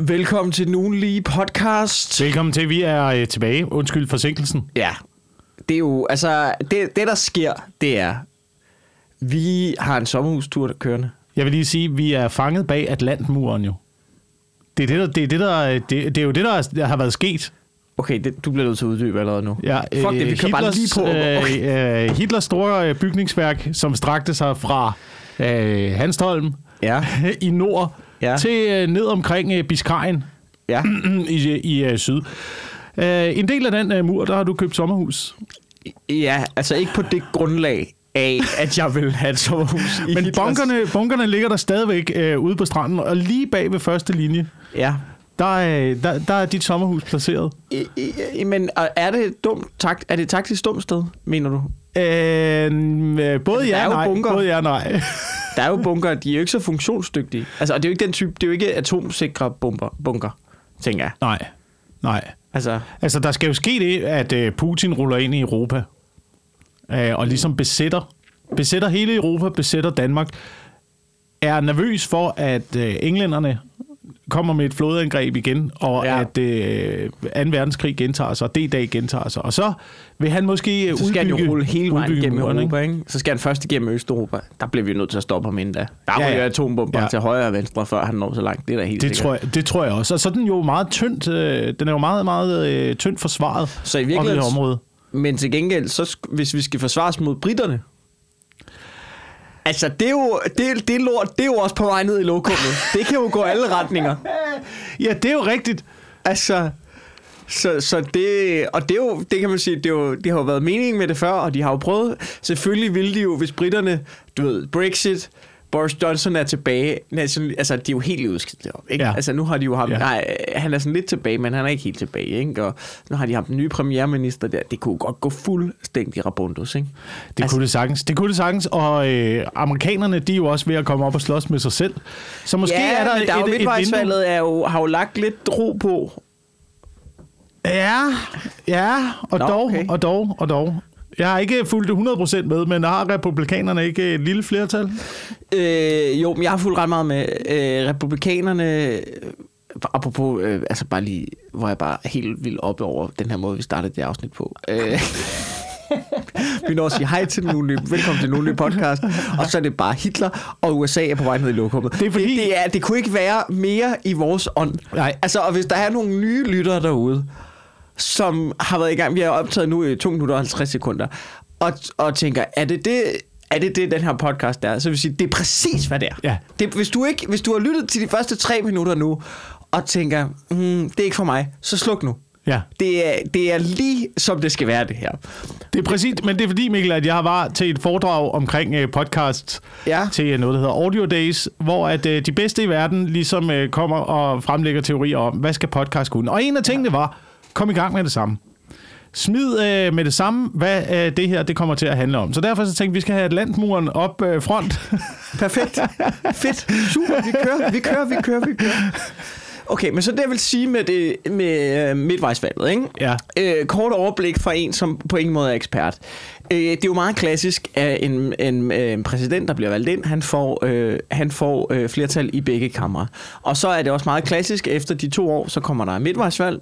Velkommen til den ugenlige podcast. Velkommen til, vi er øh, tilbage. Undskyld forsinkelsen. Ja, det er jo, altså, det, det der sker, det er, vi har en sommerhustur kørende. Jeg vil lige sige, vi er fanget bag Atlantmuren jo. Det er, det, der, det, er det, der, det, det er jo det, der, har været sket. Okay, det, du bliver nødt til at uddybe allerede nu. Ja, Fuck det, vi kører bare lige på. Okay. Øh, Hitlers store øh, bygningsværk, som strakte sig fra øh, Hanstholm Ja, i nord Ja. til øh, ned omkring øh, Biscayen ja. i, i øh, syd. Øh, en del af den øh, mur, der har du købt sommerhus. Ja, altså ikke på det grundlag af, at jeg vil have et sommerhus i Men Hitlers- bunkerne, bunkerne ligger der stadigvæk øh, ude på stranden, og lige bag ved første linje, Ja. der, er, der, der er dit sommerhus placeret. I, I, men er det et dumt, takt, er det et taktisk dumt sted, mener du? Øh, øh, både Altså, der er ja jo og nej. Både ja og nej. Der er jo bunker, de er jo ikke så funktionsdygtige. Altså, og det er jo ikke den type, det er jo ikke atomsikre bomber, bunker, tænker jeg. nej, nej. Altså, Altså, der skal jo ske det, at øh, Putin ruller ind i Europa. Øh, og ligesom besætter, besætter hele Europa, besætter Danmark. Er nervøs for, at øh, englænderne kommer med et flodangreb igen, og Ja. at øh, 2. verdenskrig gentager sig, og D-dag gentager sig. Og så vil han måske så skal han udbygge, jo rulle hele vejen gennem muren, Europa, ikke? Så skal han først igennem Østeuropa. Der bliver vi nødt til at stoppe ham inden da. Der er Ja, ja, atombomber ja. Til højre og venstre, før han når så langt. Det er da helt Det sikkert. tror, jeg, det tror jeg også. Og så er den jo meget tyndt, øh, den er jo meget, meget øh, tyndt forsvaret Så i om det virkeligheden, område. men til gengæld, så hvis vi skal forsvares mod britterne, Altså, det er jo, det, det lort, det er jo også på vej ned i lokummet. Det kan jo gå alle retninger. Ja, det er jo rigtigt. Altså, så, så det, og det er jo, det kan man sige, det, er jo, det har jo været meningen med det før, og de har jo prøvet, selvfølgelig ville de jo, hvis britterne, du ved, Brexit, Boris Johnson er tilbage, nation, altså de er jo helt udskidt deroppe, ikke? Ja. Altså nu har de jo ham, ja. Nej, han er sådan lidt tilbage, men han er ikke helt tilbage, ikke? Og nu har de ham den nye premierminister der, det kunne godt gå fuldstændig rabundus, ikke? Det altså, kunne det sagtens. Det kunne det sagtens. Og øh, amerikanerne, de er jo også ved at komme op og slås med sig selv. Så måske ja, er der, men der er jo et, et vindue. er jo, har jo lagt lidt ro på. Ja, ja, og Nå, dog, okay. og dog, og dog. Jeg har ikke fulgt det 100% med, men har republikanerne ikke et lille flertal? Øh, jo, men jeg har fulgt ret meget med øh, republikanerne. øh, Apropos, øh, altså bare lige, hvor jeg bare helt vildt oppe over den her måde, vi startede det afsnit på. Øh, vi når at sige hej til den ugenlige, velkommen til den ugenlige podcast, og så er det bare Hitler, og USA er på vej ned i lokummet. Det er fordi- det, det, er, det kunne ikke være mere i vores ånd. Nej. Altså, og hvis der er nogle nye lyttere derude, som har været i gang, vi har optaget nu i 2 minutter og 50 sekunder, og, og tænker, er det det, er det det, den her podcast er? Så vil sige, det er præcis, hvad det er. Ja. Det, hvis, du ikke, hvis du har lyttet til de første tre minutter nu, og tænker, mm, det er ikke for mig, så sluk nu. Ja. Det er, det er lige, som det skal være, det her. Det er præcis, men det er fordi, Mikkel, at jeg var til et foredrag omkring øh, podcast Ja. til øh, noget, der hedder Audio Days, hvor at øh, de bedste i verden ligesom øh, kommer og fremlægger teorier om, hvad skal podcast kunne. Og en af tingene var, kom i gang med det samme. Smid øh, med det samme, hvad øh, det her det kommer til at handle om. Så derfor så tænkte vi, vi skal have Atlantmuren op øh, front. Perfekt. Fedt. Super. Vi kører, vi kører, vi kører, vi kører. Okay, men så det jeg vil sige med, det, med øh, midtvejsvalget, ikke? Ja. Øh, kort overblik fra en, som på ingen måde er ekspert. Øh, det er jo meget klassisk, at en, en, øh, en præsident, der bliver valgt ind, han får, øh, han får øh, flertal i begge kamre. Og så er det også meget klassisk, efter de to år, så kommer der midtvejsvalg,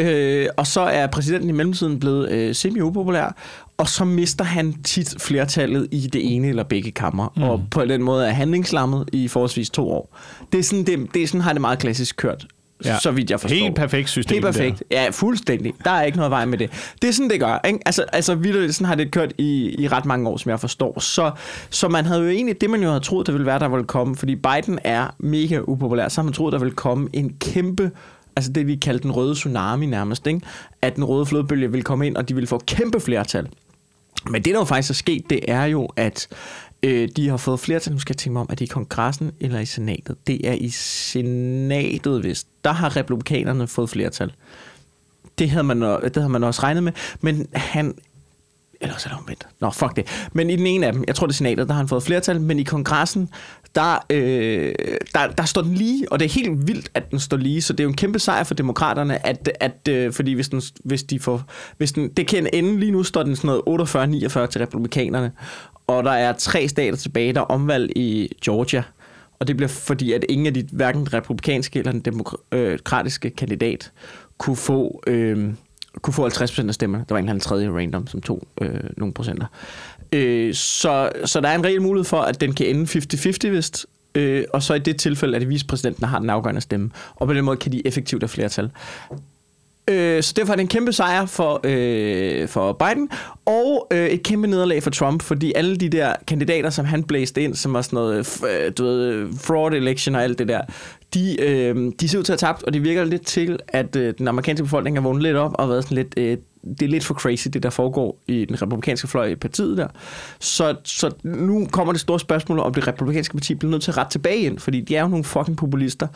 øh, og så er præsidenten i mellemtiden blevet øh, semi-upopulær, og så mister han tit flertallet i det ene eller begge kammer, mm. og på den måde er handlingslammet i forholdsvis to år. Det er sådan, det, det er sådan har det meget klassisk kørt, ja. Så vidt jeg forstår. Helt perfekt system. Helt perfekt. Ja, fuldstændig. Der er ikke noget vej med det. Det er sådan, det gør. Ikke? Altså, altså vildt, sådan har det kørt i, i ret mange år, som jeg forstår. Så, så man havde jo egentlig, det man jo havde troet, der ville være, der ville komme, fordi Biden er mega upopulær, så har man troet, der ville komme en kæmpe altså det, vi kaldte den røde tsunami nærmest, ikke? at den røde flodbølge ville komme ind, og de ville få kæmpe flertal. Men det, der jo faktisk er sket, det er jo, at øh, de har fået flertal, nu skal jeg tænke mig om, er det i kongressen eller i senatet? Det er i senatet, hvis. Der har republikanerne fået flertal. Det havde man, det havde man også regnet med, men han... Eller så er det omvendt. Nå, fuck det. Men i den ene af dem, jeg tror det er senatet, der har han fået flertal, men i kongressen, der, øh, der, der står den lige, og det er helt vildt, at den står lige, så det er jo en kæmpe sejr for demokraterne, at, at øh, fordi hvis, den, hvis de får, hvis den, det kan ende lige nu, står den sådan noget 48-49 til republikanerne, og der er tre stater tilbage, der er omvalg i Georgia, Og det bliver fordi, at ingen af de, hverken den republikanske eller den øh, demokratiske kandidat, kunne få, øh, kunne få 50% af stemmerne. Der var en tredje random, som tog øh, nogle procenter. Øh, så, så der er en reel mulighed for, at den kan ende 50-50, vist. Øh, og så i det tilfælde er det vicepræsidenten, der har den afgørende stemme. Og på den måde kan de effektivt have flertal. Øh, så derfor er det en kæmpe sejr for, øh, for Biden, og øh, et kæmpe nederlag for Trump, fordi alle de der kandidater, som han blæste ind, som var sådan noget øh, øh du ved, fraud election og alt det der, de, øh, de ser ud til at have tabt, og det virker lidt til, at øh, den amerikanske befolkning har vågnet lidt op og været sådan lidt... Øh, det er lidt for crazy, det der foregår i den republikanske fløj i partiet der. Så, så nu kommer det store spørgsmål, om det republikanske parti bliver nødt til at rette tilbage ind, fordi de er jo nogle fucking populister.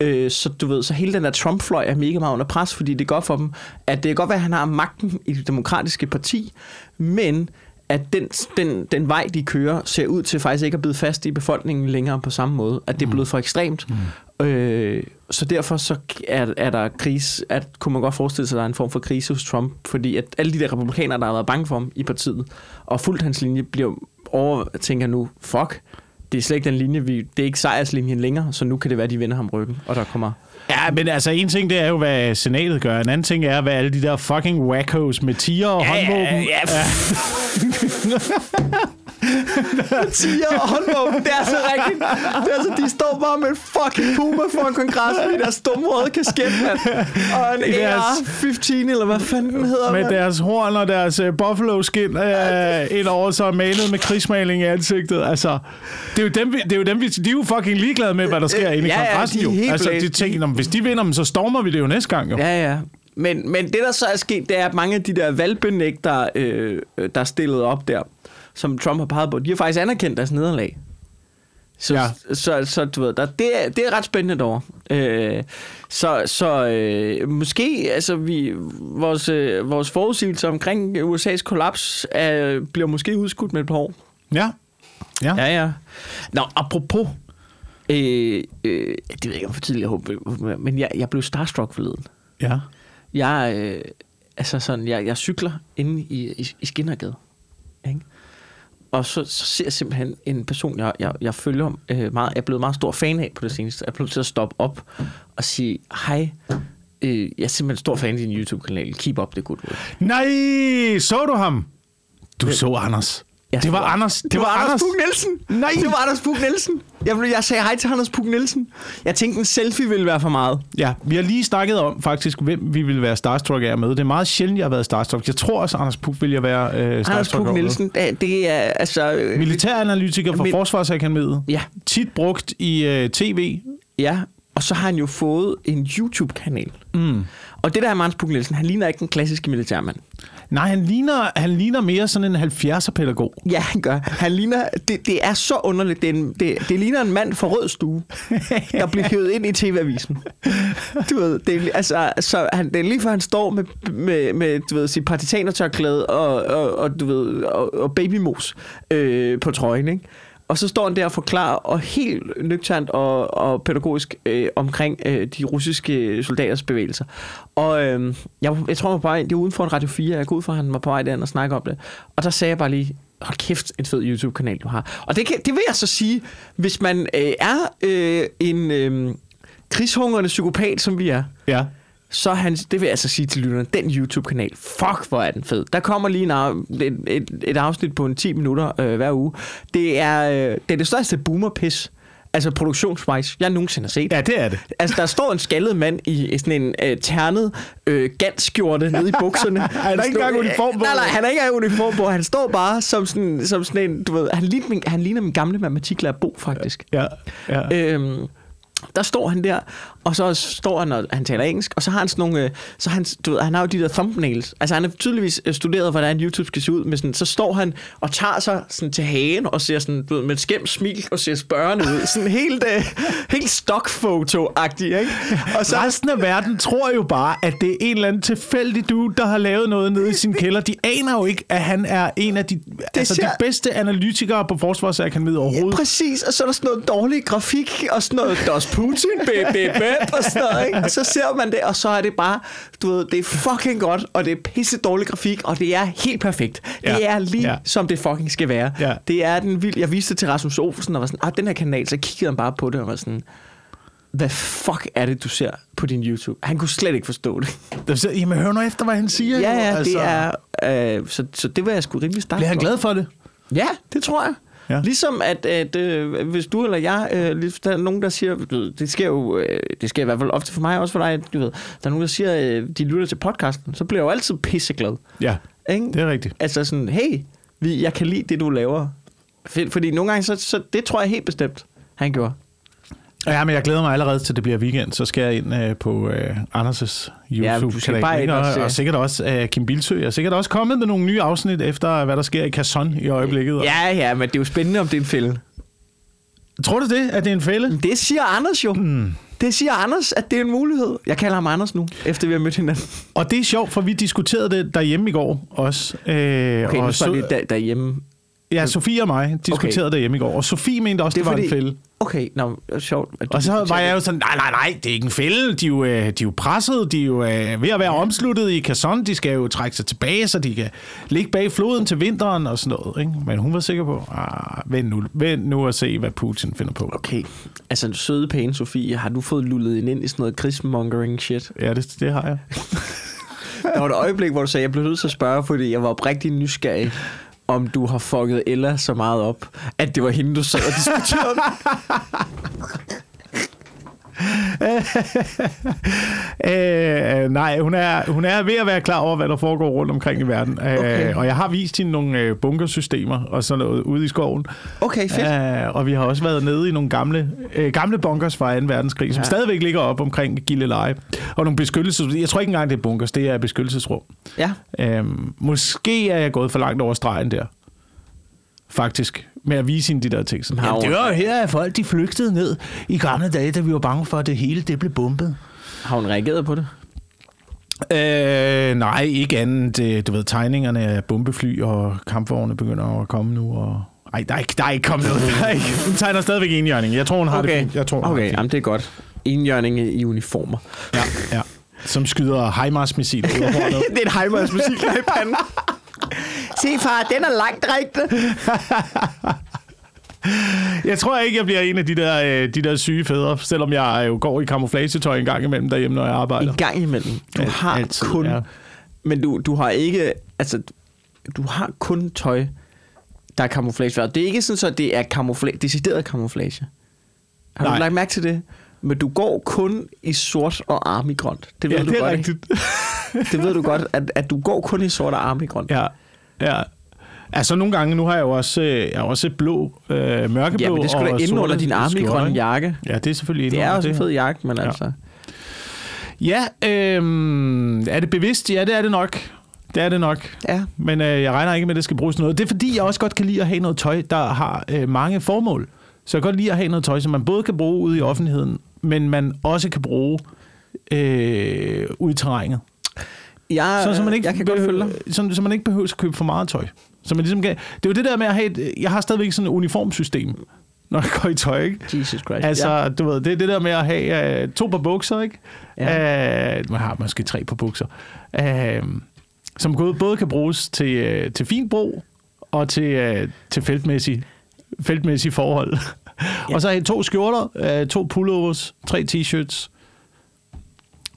Øh, så du ved, så hele den der Trump-fløj er mega meget under pres, fordi det er godt for dem, at det er godt være, at han har magten i det demokratiske parti, men at den, den, den vej, de kører, ser ud til faktisk ikke at blive fast i befolkningen længere på samme måde. At det er blevet for ekstremt. Mm. Øh, så derfor så er, er der krise, at kunne man godt forestille sig, at der er en form for krise hos Trump, fordi at alle de der republikanere, der har været bange for ham i partiet, og fuldt hans linje, bliver over, tænker nu, fuck, det er slet ikke den linje, vi, det er ikke sejrslinjen længere, så nu kan det være, de vender ham ryggen, og der kommer... Ja, men altså en ting, det er jo, hvad senatet gør. En anden ting er, hvad alle de der fucking wackos med tiger og ja, håndvåben... Ja, ja. tiger og håndvåben, det er så rigtigt. Det er så, de står bare med en fucking puma for en kongres med deres dumme røde kasket, mand. Og en AR-15, eller hvad fanden den hedder, Med man. deres horn og deres uh, buffalo skin uh, ind over så malet med krigsmaling i ansigtet. Altså, det er jo dem, vi, det er jo dem vi, de er jo fucking ligeglade med, hvad der sker inde i ja, kongressen. Ja, de jo. Altså, de tænker, hvis de vinder dem, så stormer vi det jo næste gang. Jo. Ja, ja. Men, men det, der så er sket, det er, at mange af de der valgbenægter, øh, der er stillet op der, som Trump har peget på, de har faktisk anerkendt deres nederlag. Så, ja. så, så, så du ved, der, det, er, det er ret spændende dog. Øh, så så øh, måske, altså vi, vores, øh, vores forudsigelse omkring USA's kollaps er, bliver måske udskudt med et par år. Ja. Ja, ja. ja. Nå, apropos, øh, øh, det ved jeg ikke, om for tidligt, jeg håber, men jeg, jeg blev starstruck forleden. Ja. Jeg, øh, altså sådan, jeg, jeg cykler inde i, i, i Skinnergade. Ikke? Og så, så ser jeg simpelthen en person, jeg, jeg, jeg følger øh, meget, jeg er blevet meget stor fan af på det seneste. Jeg er blevet til at stoppe op og sige, hej, øh, jeg er simpelthen stor fan af din YouTube-kanal. Keep up the good work. Nej, så du ham? Du så Anders. Jeg det var Anders. Det, det var, var Anders Puk Nielsen. Nej. Det var Anders Puk Nielsen. Jeg, jeg sagde hej til Anders Puk Nielsen. Jeg tænkte, en selfie ville være for meget. Ja, vi har lige snakket om faktisk, hvem vi ville være starstruck af med. Det er meget sjældent, jeg har været starstruck. Jeg tror også, Anders Puk ville jeg være øh, starstruck Anders Puk Nielsen, det, det er altså... Øh, Militæranalytiker fra Mil- Forsvarsakademiet. Ja. Tit brugt i øh, tv. Ja, og så har han jo fået en YouTube-kanal. Mm. Og det der er Anders Puk Nielsen, han ligner ikke den klassiske militærmand. Nej, han ligner, han ligner mere sådan en 70'er-pædagog. Ja, han gør. Han ligner, det, det er så underligt. Det, en, det, det ligner en mand fra rød stue, der bliver hævet ind i TV-avisen. Du ved, det er, altså, så han, det er lige før han står med, med, med du ved, sit partitanertørklæde og, og, og, du ved, og, og babymos øh, på trøjen, ikke? Og så står han der og forklarer, og helt nøgternt og, og pædagogisk øh, omkring øh, de russiske soldaters bevægelser. Og øh, jeg, jeg tror, han var på vej, det var uden for en Radio 4, jeg går ud fra, han var på vej derhen og snakke om det. Og der sagde jeg bare lige, hold kæft, en fed YouTube-kanal, du har. Og det, kan, det vil jeg så sige, hvis man øh, er øh, en øh, krigshungrende psykopat, som vi er, ja så han, det vil jeg altså sige til lytterne, den YouTube-kanal, fuck hvor er den fed. Der kommer lige en, et, et, et afsnit på en 10 minutter øh, hver uge. Det er, øh, det er det største boomer-pis, altså produktionswise, jeg nogensinde har set. Ja, det er det. Altså, der står en skaldet mand i, sådan en øh, ternet øh, ganskjorte nede i bukserne. han har ikke engang uniform på. Nej, nej, han har ikke engang uniform på. Han står bare som sådan, som sådan en, du ved, han ligner, min, han ligner min gamle matematiklærer Bo, faktisk. Ja, ja. Øhm, der står han der, og så står han, og han taler engelsk, og så har han sådan nogle, øh, så han, du ved, han har jo de der thumbnails. Altså han har tydeligvis øh, studeret, hvordan YouTube skal se ud, men sådan, så står han og tager sig sådan til hagen, og ser sådan, du ved, med et skæmt smil, og ser spørgende ud. Sådan helt, uh, helt stockfoto-agtig, ikke? Og så resten af verden tror jo bare, at det er en eller anden tilfældig dude, der har lavet noget nede i sin kælder. De aner jo ikke, at han er en af de, det altså ser... de bedste analytikere på Forsvarsakademiet overhovedet. Ja, præcis, og så er der sådan noget dårlig grafik, og sådan noget, der Putin, baby, nemt og sådan noget, ikke? Og så ser man det, og så er det bare, du ved, det er fucking godt, og det er pisse dårlig grafik, og det er helt perfekt. Ja. Det er lige, Ja. som det fucking skal være. Ja. Det er den vild. Jeg viste det til Rasmus Olsen, og var sådan, ah, den her kanal, så kiggede han bare på det, og var sådan, hvad fuck er det, du ser på din YouTube? Han kunne slet ikke forstå det. Så, jamen, hør nu efter, hvad han siger. Ja, ja, Altså, det er... Øh, så, så det var jeg sgu rimelig stærkt Bliver han glad for det? Ja, det tror jeg. Ja. Ligesom at, at øh, hvis du eller jeg, øh, der er nogen, der siger, ved, det sker jo, øh, det sker i hvert fald ofte for mig, også for dig, du ved, der er nogen, der siger, øh, de lytter til podcasten, så bliver jeg jo altid pisseglad. Ja, Ikke? det er rigtigt. Altså sådan, hey, vi, jeg kan lide det, du laver. Fordi nogle gange, så, så det tror jeg helt bestemt, han gjorde. Ja, men jeg glæder mig allerede til, det bliver weekend. Så skal jeg ind øh, på øh, Anders' Ja, YouTube-kanal. ikke? og og, sikkert også øh, Kim Bilsø. Og sikkert også kommet med nogle nye afsnit efter, hvad der sker i Kasson i øjeblikket. Ja, ja, men det er jo spændende, om det er en fælde. Tror du det, at det er en fælde? Det siger Anders jo. Mm. Det siger Anders, at det er en mulighed. Jeg kalder ham Anders nu, efter vi har mødt hinanden. Og det er sjovt, for vi diskuterede det derhjemme i går også. Øh, Okay, nu og står så, lige der, derhjemme. Ja, Sofie og mig diskuterede okay. derhjemme i går. Og Sofie mente også, det, det var en fælde. Okay, nå, det er sjovt. at Og så var jeg jo det. sådan, nej, nej, nej, det er ikke en fælde. De er jo, øh, de er jo presset, de er jo øh, ved at være omsluttet i Kasson. De skal jo trække sig tilbage, så de kan ligge bag floden til vinteren og sådan noget. Ikke? Men hun var sikker på, ah, vent, nu, vent nu og se, hvad Putin finder på. Okay, altså søde pæne Sofie, har du fået lullet hende ind i sådan noget krigsmongering shit? Ja, det, det har jeg. Der var et øjeblik, hvor du sagde, jeg blev nødt til at spørge, fordi jeg var oprigtig nysgerrig, om du har fucket Ella så meget op, at det var hende, du sad og diskuterede. Øh, nej, hun er, hun er ved at være klar over, hvad der foregår rundt omkring i verden. Okay. Øh, og jeg har vist hende nogle øh, bunkersystemer og sådan noget ude i skoven. Okay, fedt. Øh, og vi har også været nede i nogle gamle, øh, gamle bunkers fra 2. verdenskrig, som Ja. stadigvæk ligger op omkring Gilleleje. Og nogle beskyttelses... Jeg tror ikke engang, det er bunkers, det er beskyttelsesrum. Ja, Øhm, måske er jeg gået for langt over stregen der. Faktisk. Med at vise hende de der ting. Sådan, Har Jamen, det var her, at folk de flygtede ned i gamle dage, da vi var bange for, at det hele det blev bumpet. har hun reageret på det? Øh, nej, ikke andet. Du ved, tegningerne af bombefly og kampvogne begynder at komme nu. Og... Ej, der er ikke, der er ikke kommet noget. Der er ikke. Hun tegner stadigvæk enhjørning. Jeg tror, hun har det Okay, fint. Jeg tror, hun har okay det fint. jamen, det er godt. Enhjørning i uniformer. Ja, ja. Som skyder hornet. det er en Heimers musik i panden. Se far, den er langt rigtig. Jeg tror ikke, jeg bliver en af de der, øh, de der syge fædre, selvom jeg jo går i camouflagetøj en gang imellem derhjemme, når jeg arbejder. En gang imellem. Du Al- har altid, kun... ja. Men du, du har ikke... Altså, du har kun tøj, der er camouflage. Det er ikke sådan, så det er camouflage, decideret camouflage. Har Nej. du lagt mærke til det? Men du går kun i sort og armigrønt. Det ved Ja, du det er godt, rigtigt. Ikke? Det ved du godt, at, at du går kun i sort og armigrønt. Ja, ja. Altså nogle gange, nu har jeg jo også, øh, jeg har også blå, øh, mørkeblå Ja, men det skulle da inde under din armigrønne jakke. Ja, det er selvfølgelig Det er også en fed jakke, men Ja. altså... Ja, øh, er det bevidst? Ja, det er det nok. Det er det nok. Ja. Men øh, jeg regner ikke med, at det skal bruges noget. Det er fordi, jeg også godt kan lide at have noget tøj, der har øh, mange formål. Så jeg kan godt lide at have noget tøj, som man både kan bruge ude i offentligheden, men man også kan bruge øh, ude i terrænet. Jeg, Så, så, man ikke jeg kan godt følge dig. så, så man ikke behøver at købe for meget tøj. Så man ligesom kan, det er jo det der med at have et, jeg har stadigvæk sådan et uniformsystem, når jeg går i tøj, ikke? Jesus Christ. Altså, ja. du ved, det er det der med at have øh, to par bukser, ikke? Ja. Ja. Øh, man har måske tre par bukser. Øh, som både, både kan bruges til, øh, til fint brug og til, øh, til feltmæssige, feltmæssige forhold. Ja. og så har jeg to skjorter, øh, to pullovers, tre t-shirts.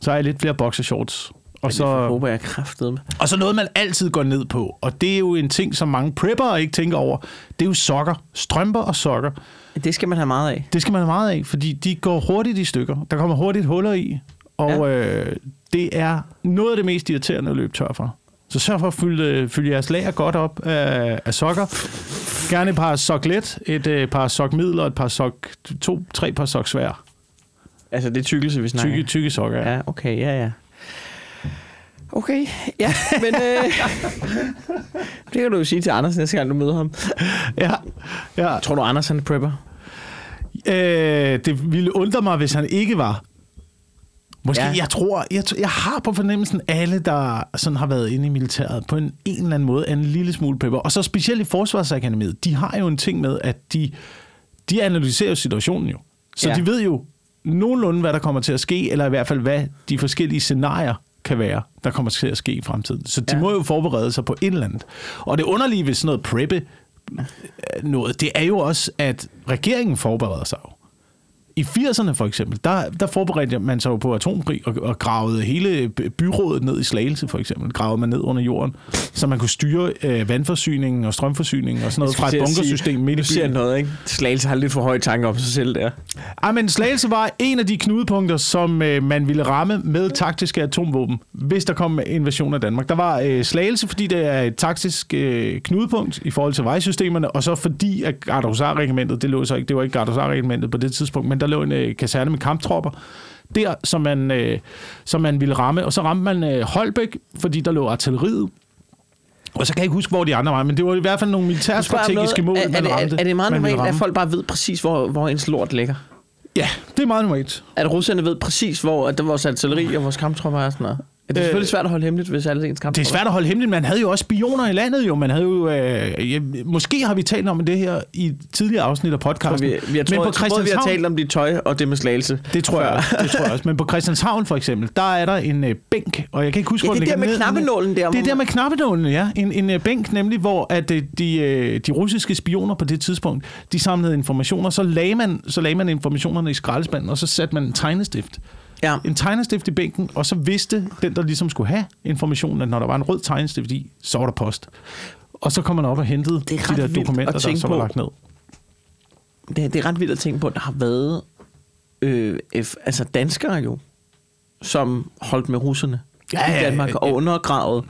Så har jeg lidt flere boxershorts. Og så håber jeg kraftedeme. og så noget, man altid går ned på. Og det er jo en ting, som mange preppere ikke tænker over. Det er jo sokker. Strømper og sokker. Det skal man have meget af. Det skal man have meget af, fordi de går hurtigt i stykker. Der kommer hurtigt huller i, og ja. øh, det er noget af det mest irriterende at løbe tør for. Så sørg for at fylde, fylde jeres lager godt op af, af sokker. Gerne et par sok let, et øh, par sok middel og et par sok, to, tre par sok svær. Altså, det er tykkelse, vi snakker. Tykke, tykke sokker. Ja, okay, ja, ja. Okay, ja, men øh, det kan du jo sige til Anders næste gang, du møder ham. ja. ja. Tror du, Anders han er prepper? Øh, det ville undre mig, hvis han ikke var. Måske, Ja. jeg tror, jeg, jeg har på fornemmelsen, alle, der sådan har været inde i militæret, på en, en eller anden måde, er en lille smule pepper. Og så specielt i Forsvarsakademiet, de har jo en ting med, at de, de analyserer situationen jo. Så ja. de ved jo, nogenlunde, hvad der kommer til at ske, eller i hvert fald, hvad de forskellige scenarier kan være, der kommer til at ske i fremtiden. Så de Ja. må jo forberede sig på et eller andet. Og det underlige ved sådan noget preppe noget, det er jo også, at regeringen forbereder sig jo. I 80'erne for eksempel, der, der forberedte man sig jo på atomkrig og, og gravede hele by- byrådet ned i Slagelse for eksempel. Gravede man ned under jorden, så man kunne styre øh, vandforsyningen og strømforsyningen og sådan noget fra et bunkersystem midt Du i byen. noget, ikke? Slagelse har lidt for høje tanker om sig selv der. Ej, men Slagelse var en af de knudepunkter, som øh, man ville ramme med taktiske atomvåben, hvis der kom invasion af Danmark. Der var øh, Slagelse, fordi det er et taktisk øh, knudepunkt i forhold til vejsystemerne, og så fordi at Gardehusar-regimentet, det lå så ikke, det var ikke Gardehusar-regimentet på det tidspunkt, men der lå en øh, kaserne med kamptropper, der, som man, øh, som man ville ramme. Og så ramte man øh, Holbæk, fordi der lå artilleriet. Og så kan jeg ikke huske, hvor de andre var, men det var i hvert fald nogle militærstrategiske mål, er, er, man det, ramte. er, er det meget normalt, at folk bare ved præcis, hvor, hvor ens lort ligger? Ja, det er meget normalt. At russerne ved præcis, hvor at der vores artilleri og vores kamptropper er sådan noget? Er det er Øh, selvfølgelig svært at holde hemmeligt, hvis alle ens Det kamptropper... er svært at holde hemmeligt. Man havde jo også spioner i landet, jo. Man havde jo... Øh, ja, måske har vi talt om det her i tidligere afsnit af podcasten. vi, vi har, tror, men på både, vi har Christianshavn, talt om dit tøj og det med slagelse. det tror, jeg, det tror jeg også. Men på Christianshavn for eksempel, der er der en øh, bænk, og jeg kan ikke huske, Ja, hvor det er den der med ligger knappenålen der. Det er der med knappenålen, ja. En, en øh, bænk nemlig, hvor at, øh, de, øh, de russiske spioner på det tidspunkt, de samlede informationer, så lagde man, så lagde man informationerne i skraldespanden, og så satte man en tegnestift. Ja. En tegnestift i bænken, og så vidste den, der ligesom skulle have informationen, at når der var en rød tegnestift i, så var der post. Og så kom man op og hentede Det de der dokumenter, der så var lagt ned. Det, det er ret vildt at tænke på, at der har været øh, F, altså danskere jo, som holdt med russerne Ja, i ja, Danmark ja. og undergravet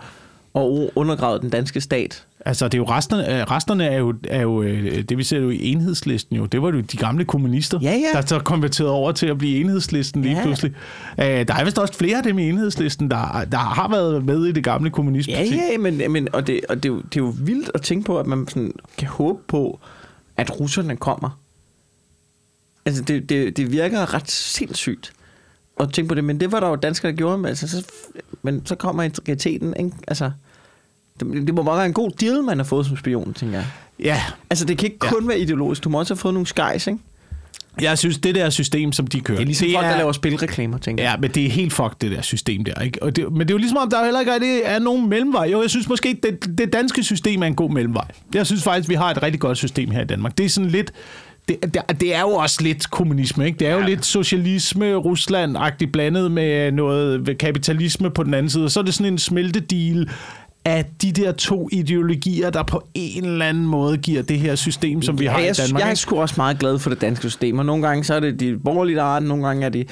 og undergravet den danske stat. Altså, det er jo resterne, øh, resterne er jo, er jo øh, det vi ser jo i enhedslisten jo, det var jo de gamle kommunister, Ja, ja. der så konverterede over til at blive enhedslisten lige Ja. pludselig. Øh, der er vist også flere af dem i enhedslisten, der, der har været med i det gamle Ja, kommunistparti. ja, men, men og, det, og det, er jo, det er jo vildt at tænke på, at man sådan kan håbe på, at russerne kommer. Altså, det, det, det virker ret sindssygt at tænke på det, men det var der jo danskere, der gjorde, men, altså, så, men så kommer integriteten, ikke? Altså, det, det må bare være en god deal, man har fået som spion, tænker jeg. ja, Altså, det kan ikke Ja. kun være ideologisk. Du må også have fået nogle skejs, ikke? jeg synes, det der system, som de kører, Det er ligesom det folk, er, der laver spilreklamer, tænker jeg. Ja, men det er helt fucked, det der system der. Ikke? Og det, men det er jo ligesom, om der heller ikke rigtig er nogen mellemvej. Jo, jeg synes måske det, det danske system er en god mellemvej. Jeg synes faktisk, vi har et rigtig godt system her i Danmark. Det er sådan lidt... Det, det, det er jo også lidt kommunisme, ikke? Det er jo ja. lidt socialisme, Rusland-agtigt blandet med noget kapitalisme på den anden side. Og så er det sådan en smeltedeal af de der to ideologier, der på en eller anden måde giver det her system, som vi har ja, i jeg, Danmark. Jeg er sgu også meget glad for det danske system, og nogle gange så er det de borgerlige, der er nogle gange er det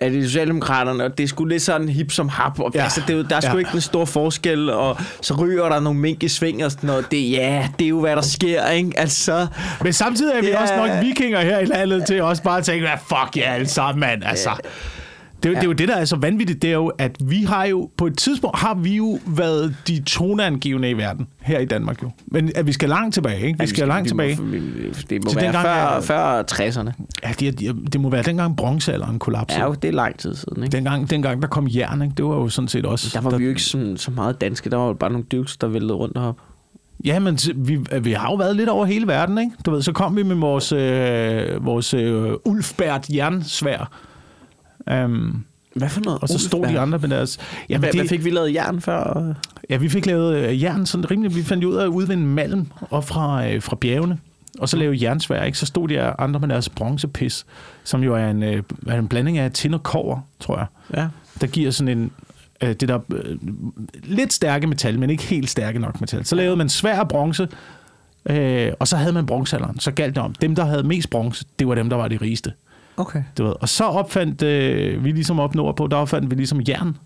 er det Socialdemokraterne, og det er sgu lidt sådan hip som hap, og ja. Ja. altså, det er, jo- der er sgu Ja. ikke en stor forskel, og så ryger der nogle mink i sving og sådan noget. Det, ja, det er jo, hvad der sker, ikke? Altså, Men samtidig er vi Ja. også nok vikinger her i landet til også bare at tænke, hvad fuck jer alle sammen, mand. Altså, det, er jo- det er jo det, der er så vanvittigt, det er jo, at vi har jo, på et tidspunkt har vi jo været de toneangivende i verden, her i Danmark jo. Men at vi skal langt tilbage, ikke? Vi skal langt vi tilbage. Må, vi, vi- det må Til være dengang, før, før 60'erne. Ja, det, er- det må være dengang bronzealderen kollapsede. Ja, jo, det er lang tid siden, ikke? Dengang, dengang der kom jern, ikke? det var jo sådan set også... Der var vi jo ikke sådan, så meget danske, der var jo bare nogle dukes, der væltede rundt heroppe. Ja, men vi, vi har jo været lidt over hele verden, ikke? Du ved, så kom vi med vores, øh, vores øh, Ulfbert jernsvær. Um, Hvad for noget? og så stod de andre med deres... Jamen, Hvad, hvad det, fik vi lavet jern før? ja, vi fik lavet øh, jern sådan rimelig... Vi fandt ud af at udvinde malm op fra, øh, fra bjergene, og så lavede jernsvær, ikke? Så stod de andre med deres bronzepis, som jo er en, øh, er en blanding af tin og kover, tror jeg. Ja. der giver sådan en øh, det der øh, lidt stærke metal, men ikke helt stærke nok metal. Så lavede man svær bronze, øh, og så havde man bronzealderen. Så galt det om, dem der havde mest bronze, det var dem der var de rigeste. Okay. Du ved. Og så opfandt øh, vi ligesom op nordpå, der opfandt vi ligesom jern.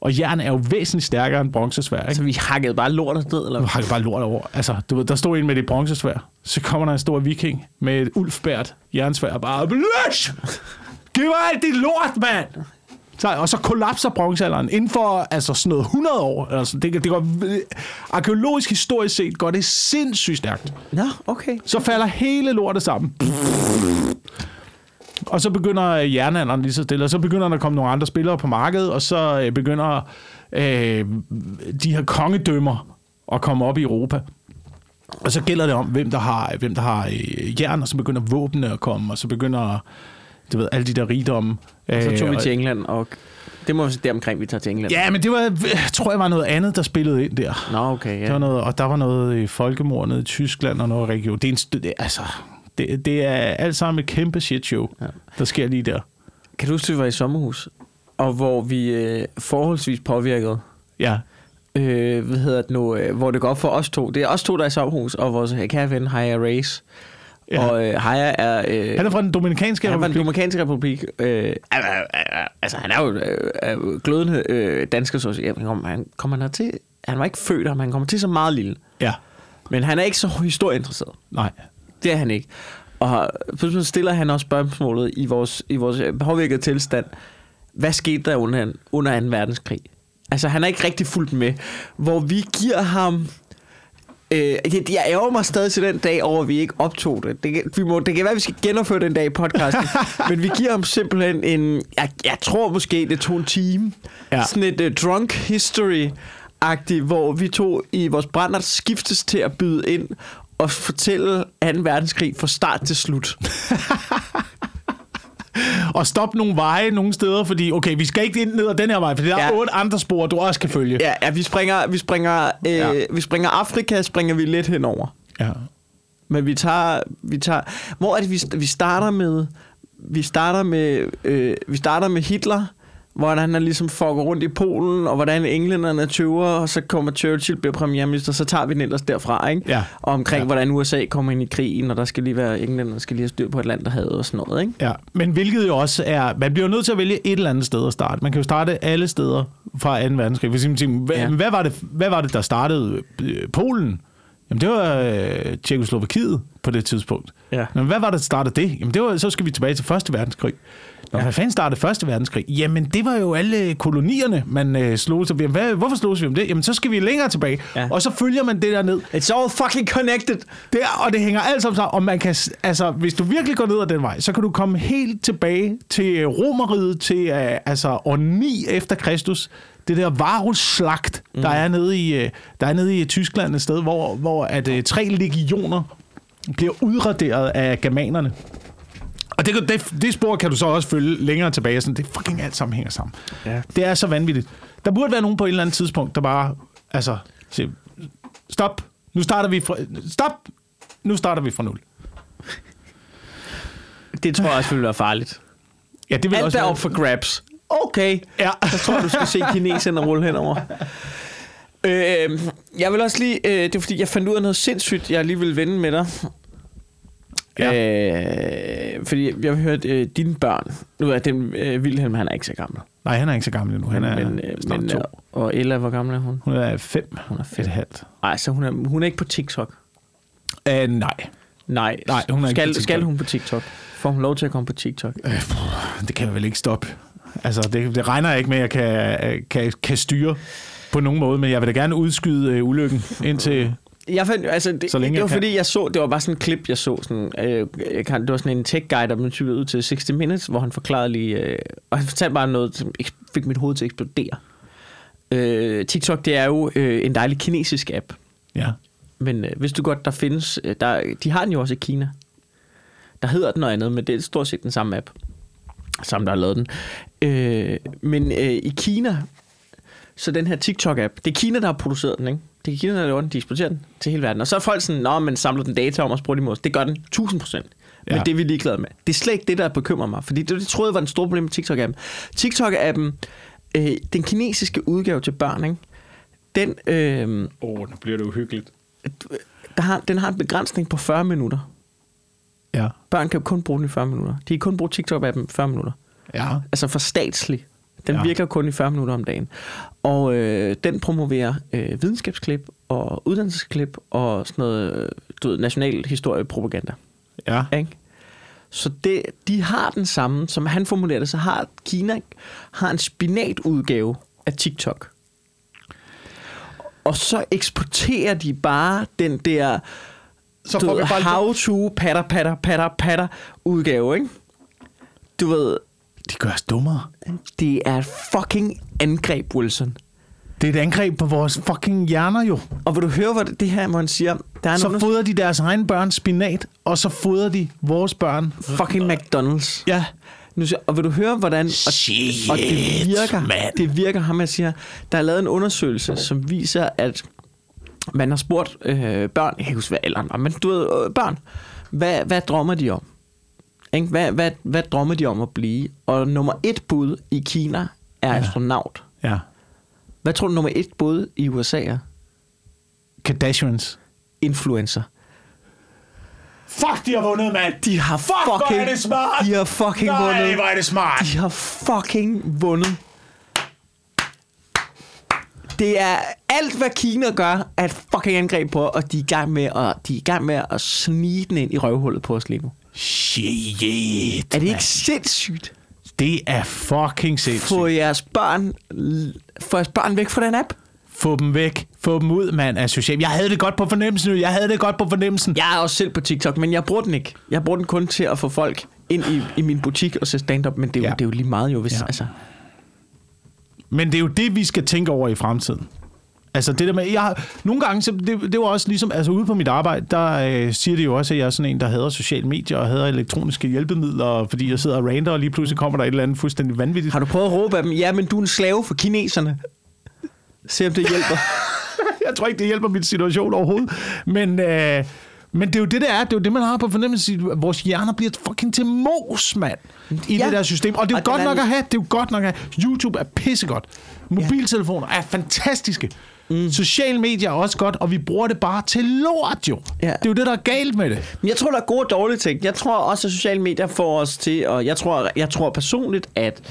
Og jern er jo væsentligt stærkere end bronzesvær, ikke? Så vi hakkede bare lortet ned, eller har jeg bare lort over. Altså, du ved, der stod en med det bronzesvær. Så kommer der en stor viking med et ulfbært jernsvær og bare... Bløsh! Giv mig alt dit lort, mand! Så, og så kollapser bronzealderen inden for altså, sådan noget 100 år. Altså, det, det går, arkeologisk historisk set går det sindssygt stærkt. Nå, okay. Så falder hele lortet sammen. Og så begynder jernalderen lige så stille, og så begynder der at komme nogle andre spillere på markedet, og så øh, begynder øh, de her kongedømmer at komme op i Europa. Og så gælder det om, hvem der har, hvem der har øh, jern, og så begynder våbnene at komme, og så begynder du ved, alle de der rigdomme. Så tog Øh, vi og- til England, og det må vi se deromkring, vi tager til England. Ja, men det var, tror jeg var noget andet, der spillede ind der. Nå, okay, Der var ja. noget, og der var noget i folkemord nede i Tyskland og noget region. Det er, en, det, altså, det, det er alt sammen et kæmpe shit show, ja. Der sker lige der. Kan du huske, vi var i sommerhus, og hvor vi øh, forholdsvis påvirkede, Ja, øh, hvad hedder det nu, øh, hvor det går op for os to. Det er os to, der er i sommerhus, og vores kære ven, Haya Race. Ja. Og øh, Haya er... Øh, han er fra den dominikanske han er fra den republik. Dominikanske Republik. Øh, altså, han er jo øh, glødende øh, dansker, så at sige. Han kommer, han til... Han var ikke født, men han kommer til så meget lille. Ja, Men han er ikke så historieinteresseret. nej. Det er han ikke. Og så stiller han også spørgsmålet i vores, i vores påvirkede tilstand. Hvad skete der under, under 2. verdenskrig? Altså, han er ikke rigtig fuldt med. Hvor vi giver ham... Øh, det, jeg ærger mig stadig til den dag over, at vi ikke optog det. Det, vi må, det kan være, at vi skal genopføre den dag i podcasten. men vi giver ham simpelthen en... Jeg, jeg tror måske, det tog en time. Ja. Sådan et uh, drunk history agtigt hvor vi to i vores brænder skiftes til at byde ind og fortælle 2. verdenskrig fra start til slut. Og stop nogle veje nogle steder, fordi okay, vi skal ikke ind ned ad den her vej, for der er Ja. otte andre spor, du også kan følge. Ja, ja vi springer, vi springer, øh, ja. vi springer Afrika, springer vi lidt henover. ja. Men vi tager, vi tager, hvor er det, vi, vi starter med, vi starter med, øh, vi starter med Hitler, hvordan han ligesom fucker rundt i Polen, og hvordan englænderne tøver, og så kommer Churchill, bliver premierminister, så tager vi den ellers derfra, ikke? Ja. Og omkring, Ja. hvordan USA kommer ind i krigen, og der skal lige være, englænderne skal lige have styr på et land, der havde og sådan noget, ikke? Ja, men hvilket jo også er... Man bliver jo nødt til at vælge et eller andet sted at starte. Man kan jo starte alle steder fra 2. verdenskrig. Man tænker, hvad, ja. Hvad, var det, hvad var det, der startede øh, Polen? Jamen, det var øh, Tjekoslovakiet på det tidspunkt. Ja. Men hvad var det, der startede det? Jamen, det var, så skal vi tilbage til 1. verdenskrig. Nå, ja. fanden startede 1. verdenskrig? Jamen, det var jo alle kolonierne, man øh, slog sig ved. Hvad, hvorfor slog vi om det? Jamen, så skal vi længere tilbage. Ja. Og så følger man det der ned. It's all fucking connected! Det er, og det hænger alt sammen sammen. Og man kan, altså, hvis du virkelig går ned ad den vej, så kan du komme helt tilbage til øh, Romeriet, til uh, altså, år 9 efter Kristus. Det der varusslagt, mm. der, er nede i, uh, der er nede i Tyskland et sted, hvor, hvor at, uh, tre legioner bliver udraderet af germanerne. Og det, det, det spor kan du så også følge længere tilbage. Sådan, det fucking alt sammen hænger sammen. Ja. Det er så vanvittigt. Der burde være nogen på et eller andet tidspunkt, der bare... Altså, siger, stop. Nu starter vi fra... Stop. Nu starter vi fra nul. Det tror jeg også ville være farligt. Ja, det vil Alt også er være- op for grabs. Okay. Ja. Jeg tror, du skal se kineserne rulle henover. Øh, jeg vil også lige... Øh, det er fordi, jeg fandt ud af noget sindssygt, jeg lige vil vende med dig. Ja. Øh, fordi jeg har hørt øh, dine børn. Nu er den øh, Wilhelm, han er ikke så gammel. Nej, han er ikke så gammel endnu. Han er men, øh, snart men, to. øh, og Ella, hvor gammel er hun? Hun er fem. Hun er Et fem. halvt. Nej, så hun er, hun er ikke på TikTok. Uh, nej. Nej, Nej, hun er ikke skal, på TikTok. skal hun på TikTok? Får hun lov til at komme på TikTok? Øh, det kan jeg vel ikke stoppe. Altså, det, det regner jeg ikke med, at jeg kan, kan, kan styre på nogen måde, men jeg vil da gerne udskyde øh, ulykken indtil... Jeg fandt, altså, det, Så længe det var kan. fordi, jeg så, det var bare sådan en klip, jeg så. Sådan, øh, jeg kan, det var sådan en tech guide, der blev typet ud til 60 Minutes, hvor han forklarede lige, øh, og han fortalte bare noget, som fik mit hoved til at eksplodere. Øh, TikTok, det er jo øh, en dejlig kinesisk app, Ja. men øh, hvis du godt, der findes, øh, der, de har den jo også i Kina. Der hedder den noget andet, men det er stort set den samme app, som der har lavet den. Øh, men øh, i Kina, så den her TikTok-app, det er Kina, der har produceret den, ikke? Det Kina, der laver den, de eksporterer den til hele verden. Og så er folk sådan, nå, men samler den data om og bruger de mod os. Det gør den 1000 procent. Men Ja. det er vi ligeglade med. Det er slet ikke det, der bekymrer mig. Fordi det, det troede jeg var den store problem med TikTok-appen. TikTok-appen, øh, den kinesiske udgave til børn, ikke? Den, øh, Åh, oh, nu bliver det uhyggeligt. der har, den har en begrænsning på 40 minutter. Ja. Børn kan jo kun bruge den i 40 minutter. De kan kun bruge TikTok-appen i 40 minutter. Ja. Altså for statslig. Den Ja. virker kun i 40 minutter om dagen. Og øh, den promoverer øh, videnskabsklip og uddannelsesklip og sådan noget øh, du ved, national historiepropaganda. Ja. Ikke? Så det, de har den samme, som han formulerer det, så har Kina har en spinatudgave af TikTok. Og så eksporterer de bare den der Så du får vi ved, bare lidt- how to patter, patter, patter, patter udgave, ikke? Du ved, De gør os dummere. det er et fucking angreb, Wilson. Det er et angreb på vores fucking hjerner jo. Og vil du høre, hvad det, her, han siger, der er Så under... fodrer de deres egen børn spinat, og så fodrer de vores børn. fucking McDonald's. Ja. Nu, siger- og vil du høre, hvordan... Og, Shit, og det virker, mand. det virker, ham jeg siger, der er lavet en undersøgelse, som viser, at man har spurgt øh, børn, jeg kan ikke huske, hvad alderen var, men du ved, øh, børn, hvad, hvad drømmer de om? Ikke? Hvad, hvad, hvad drømmer de om at blive? Og nummer et bud i Kina er ja. astronaut. Ja. Hvad tror du nummer et bud i USA er? Kardashians. Influencer. Fuck, de har vundet, mand. De har Fuck, hvor fucking, er det smart. de har fucking Nej, vundet. hvor er det smart. De har fucking vundet. Det er alt, hvad Kina gør, er et fucking angreb på, og de er i gang med at, de er i gang med at snige den ind i røvhullet på os lige nu. Shit. Er det ikke sindssygt? Det er fucking sindssygt. Få jeres børn, få jeres børn væk fra den app. Få dem væk. Få dem ud, mand, af social. Jeg havde det godt på fornemmelsen nu. Jeg havde det godt på fornemmelsen. Jeg er også selv på TikTok, men jeg bruger den ikke. Jeg bruger den kun til at få folk ind i, i min butik og se stand-up, men det er, jo, Ja. det er jo lige meget jo, hvis... Ja. Altså, Men det er jo det, vi skal tænke over i fremtiden. Altså det der med, jeg har, nogle gange, så det, det var også ligesom, altså ude på mit arbejde, der øh, siger det jo også, at jeg er sådan en, der hader sociale medier og hader elektroniske hjælpemidler, fordi jeg sidder og rander, og lige pludselig kommer der et eller andet fuldstændig vanvittigt. har du prøvet at råbe af dem, ja, men du er en slave for kineserne? Se om det hjælper. Jeg tror ikke, det hjælper min situation overhovedet. Men, øh, men det er jo det, det er. Det er jo det, man har på fornemmelse. Vores hjerner bliver fucking til mos, mand. I Ja. det der system. Og det er jo Og godt den nok at have. Det er jo godt nok at have. YouTube er pissegodt. Mobiltelefoner er fantastiske. Mm. Sociale medier er også godt, og vi bruger det bare til lort, jo. Ja. Det er jo det, der er galt med det. Men jeg tror, der er gode og dårlige ting. Jeg tror også, at sociale medier får os til, og jeg tror, jeg tror personligt, at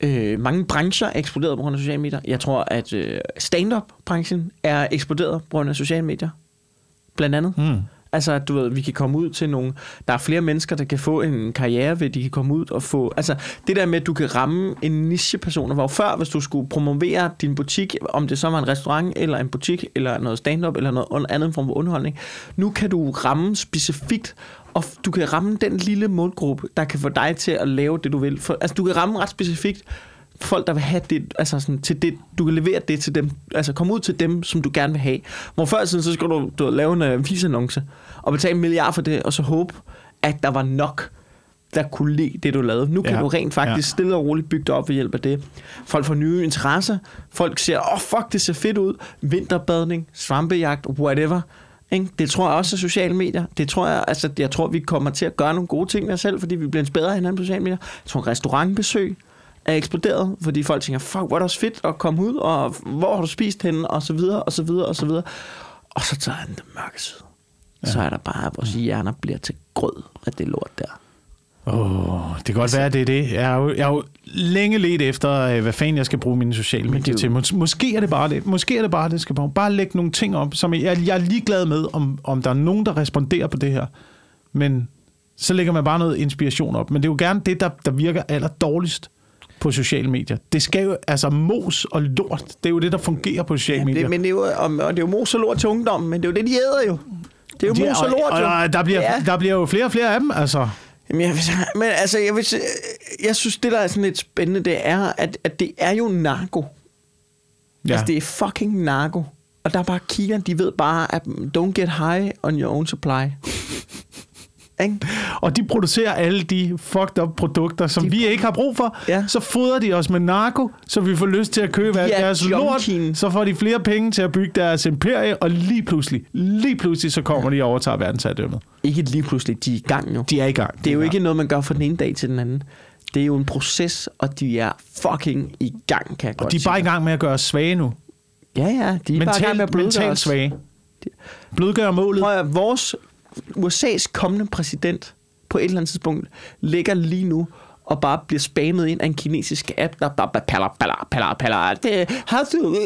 øh, mange brancher er eksploderet på grund af sociale medier. Jeg tror, at øh, stand-up-branchen er eksploderet på grund af sociale medier. Blandt andet. Mm. Altså, du ved, vi kan komme ud til nogle... Der er flere mennesker, der kan få en karriere ved, at de kan komme ud og få... Altså, det der med, at du kan ramme en nicheperson, hvor før, hvis du skulle promovere din butik, om det så var en restaurant, eller en butik, eller noget stand-up, eller noget andet form for underholdning, nu kan du ramme specifikt, og du kan ramme den lille målgruppe, der kan få dig til at lave det, du vil. For, altså, du kan ramme ret specifikt folk, der vil have det, altså sådan, til det, du kan levere det til dem, altså komme ud til dem, som du gerne vil have. Hvor før siden, så skulle du, du lave en uh, visannonce, og betale en milliard for det, og så håbe, at der var nok, der kunne lide det, du lavede. Nu kan Ja. du rent faktisk Ja. stille og roligt bygge det op ved hjælp af det. Folk får nye interesser, folk siger, åh oh, fuck, det ser fedt ud, vinterbadning, svampejagt, whatever. Ikke? Det tror jeg også er sociale medier. Det tror jeg, altså, jeg tror, vi kommer til at gøre nogle gode ting med os selv, fordi vi bliver inspireret af hinanden på sociale medier. Jeg tror, restaurantbesøg er eksploderet, fordi folk tænker, fuck, hvor er det også fedt at komme ud, og hvor har du spist henne, og så videre, og så videre, og så videre. Og så tager han den mørke side. Ja. Så er der bare, at vores hjerner bliver til grød af det lort der. Åh, det kan godt være, det er det. Jeg har jo, jeg har jo længe let efter, øh, hvad fanden jeg skal bruge mine sociale er medier til. Mås- Måske er det bare det. Måske er det bare det, skal bruge. Bare lægge nogle ting op, som jeg, jeg er ligeglad med, om, om der er nogen, der responderer på det her. Men så lægger man bare noget inspiration op. Men det er jo gerne det, der, der virker aller dårligst på sociale medier. Det skal jo, altså mos og lort, det er jo det, der fungerer på sociale Ja, medier. det, men det er jo, og, og det er jo mos og lort til ungdom, men det er jo det, de æder jo. Det er jo De- mos og lort, og, jo. og, der, bliver, Ja. der bliver jo flere og flere af dem, altså. Jamen, jeg, men altså, jeg, vil, jeg synes, det der er sådan lidt spændende, det er, at, at det er jo narko. Ja. Altså, det er fucking narko. Og der er bare Kina, de ved bare, at don't get high on your own supply. Ikke? Og de producerer alle de fucked up produkter, som De- vi ikke har brug for. Ja. Så fodrer de os med narko, så vi får lyst til at købe De alt er deres lort. Så får de flere penge til at bygge deres imperie, og lige pludselig, lige pludselig, så kommer de og overtager verdensherredømmet. Ikke lige pludselig, de er i gang jo. De er i gang. Det er jo Ja. ikke noget, man gør fra den ene dag til den anden. Det er jo en proces, og de er fucking i gang, kan jeg Og de er bare i gang med at gøre os svage nu. Ja, ja, de er bare i gang med at blødgøre mentalt svage. Blødgør målet. Prøv at vores USA's kommende præsident på et eller andet tidspunkt ligger lige nu og bare bliver spammet ind af en kinesisk app, der bare paller, paller, paller, paller. Det, har du...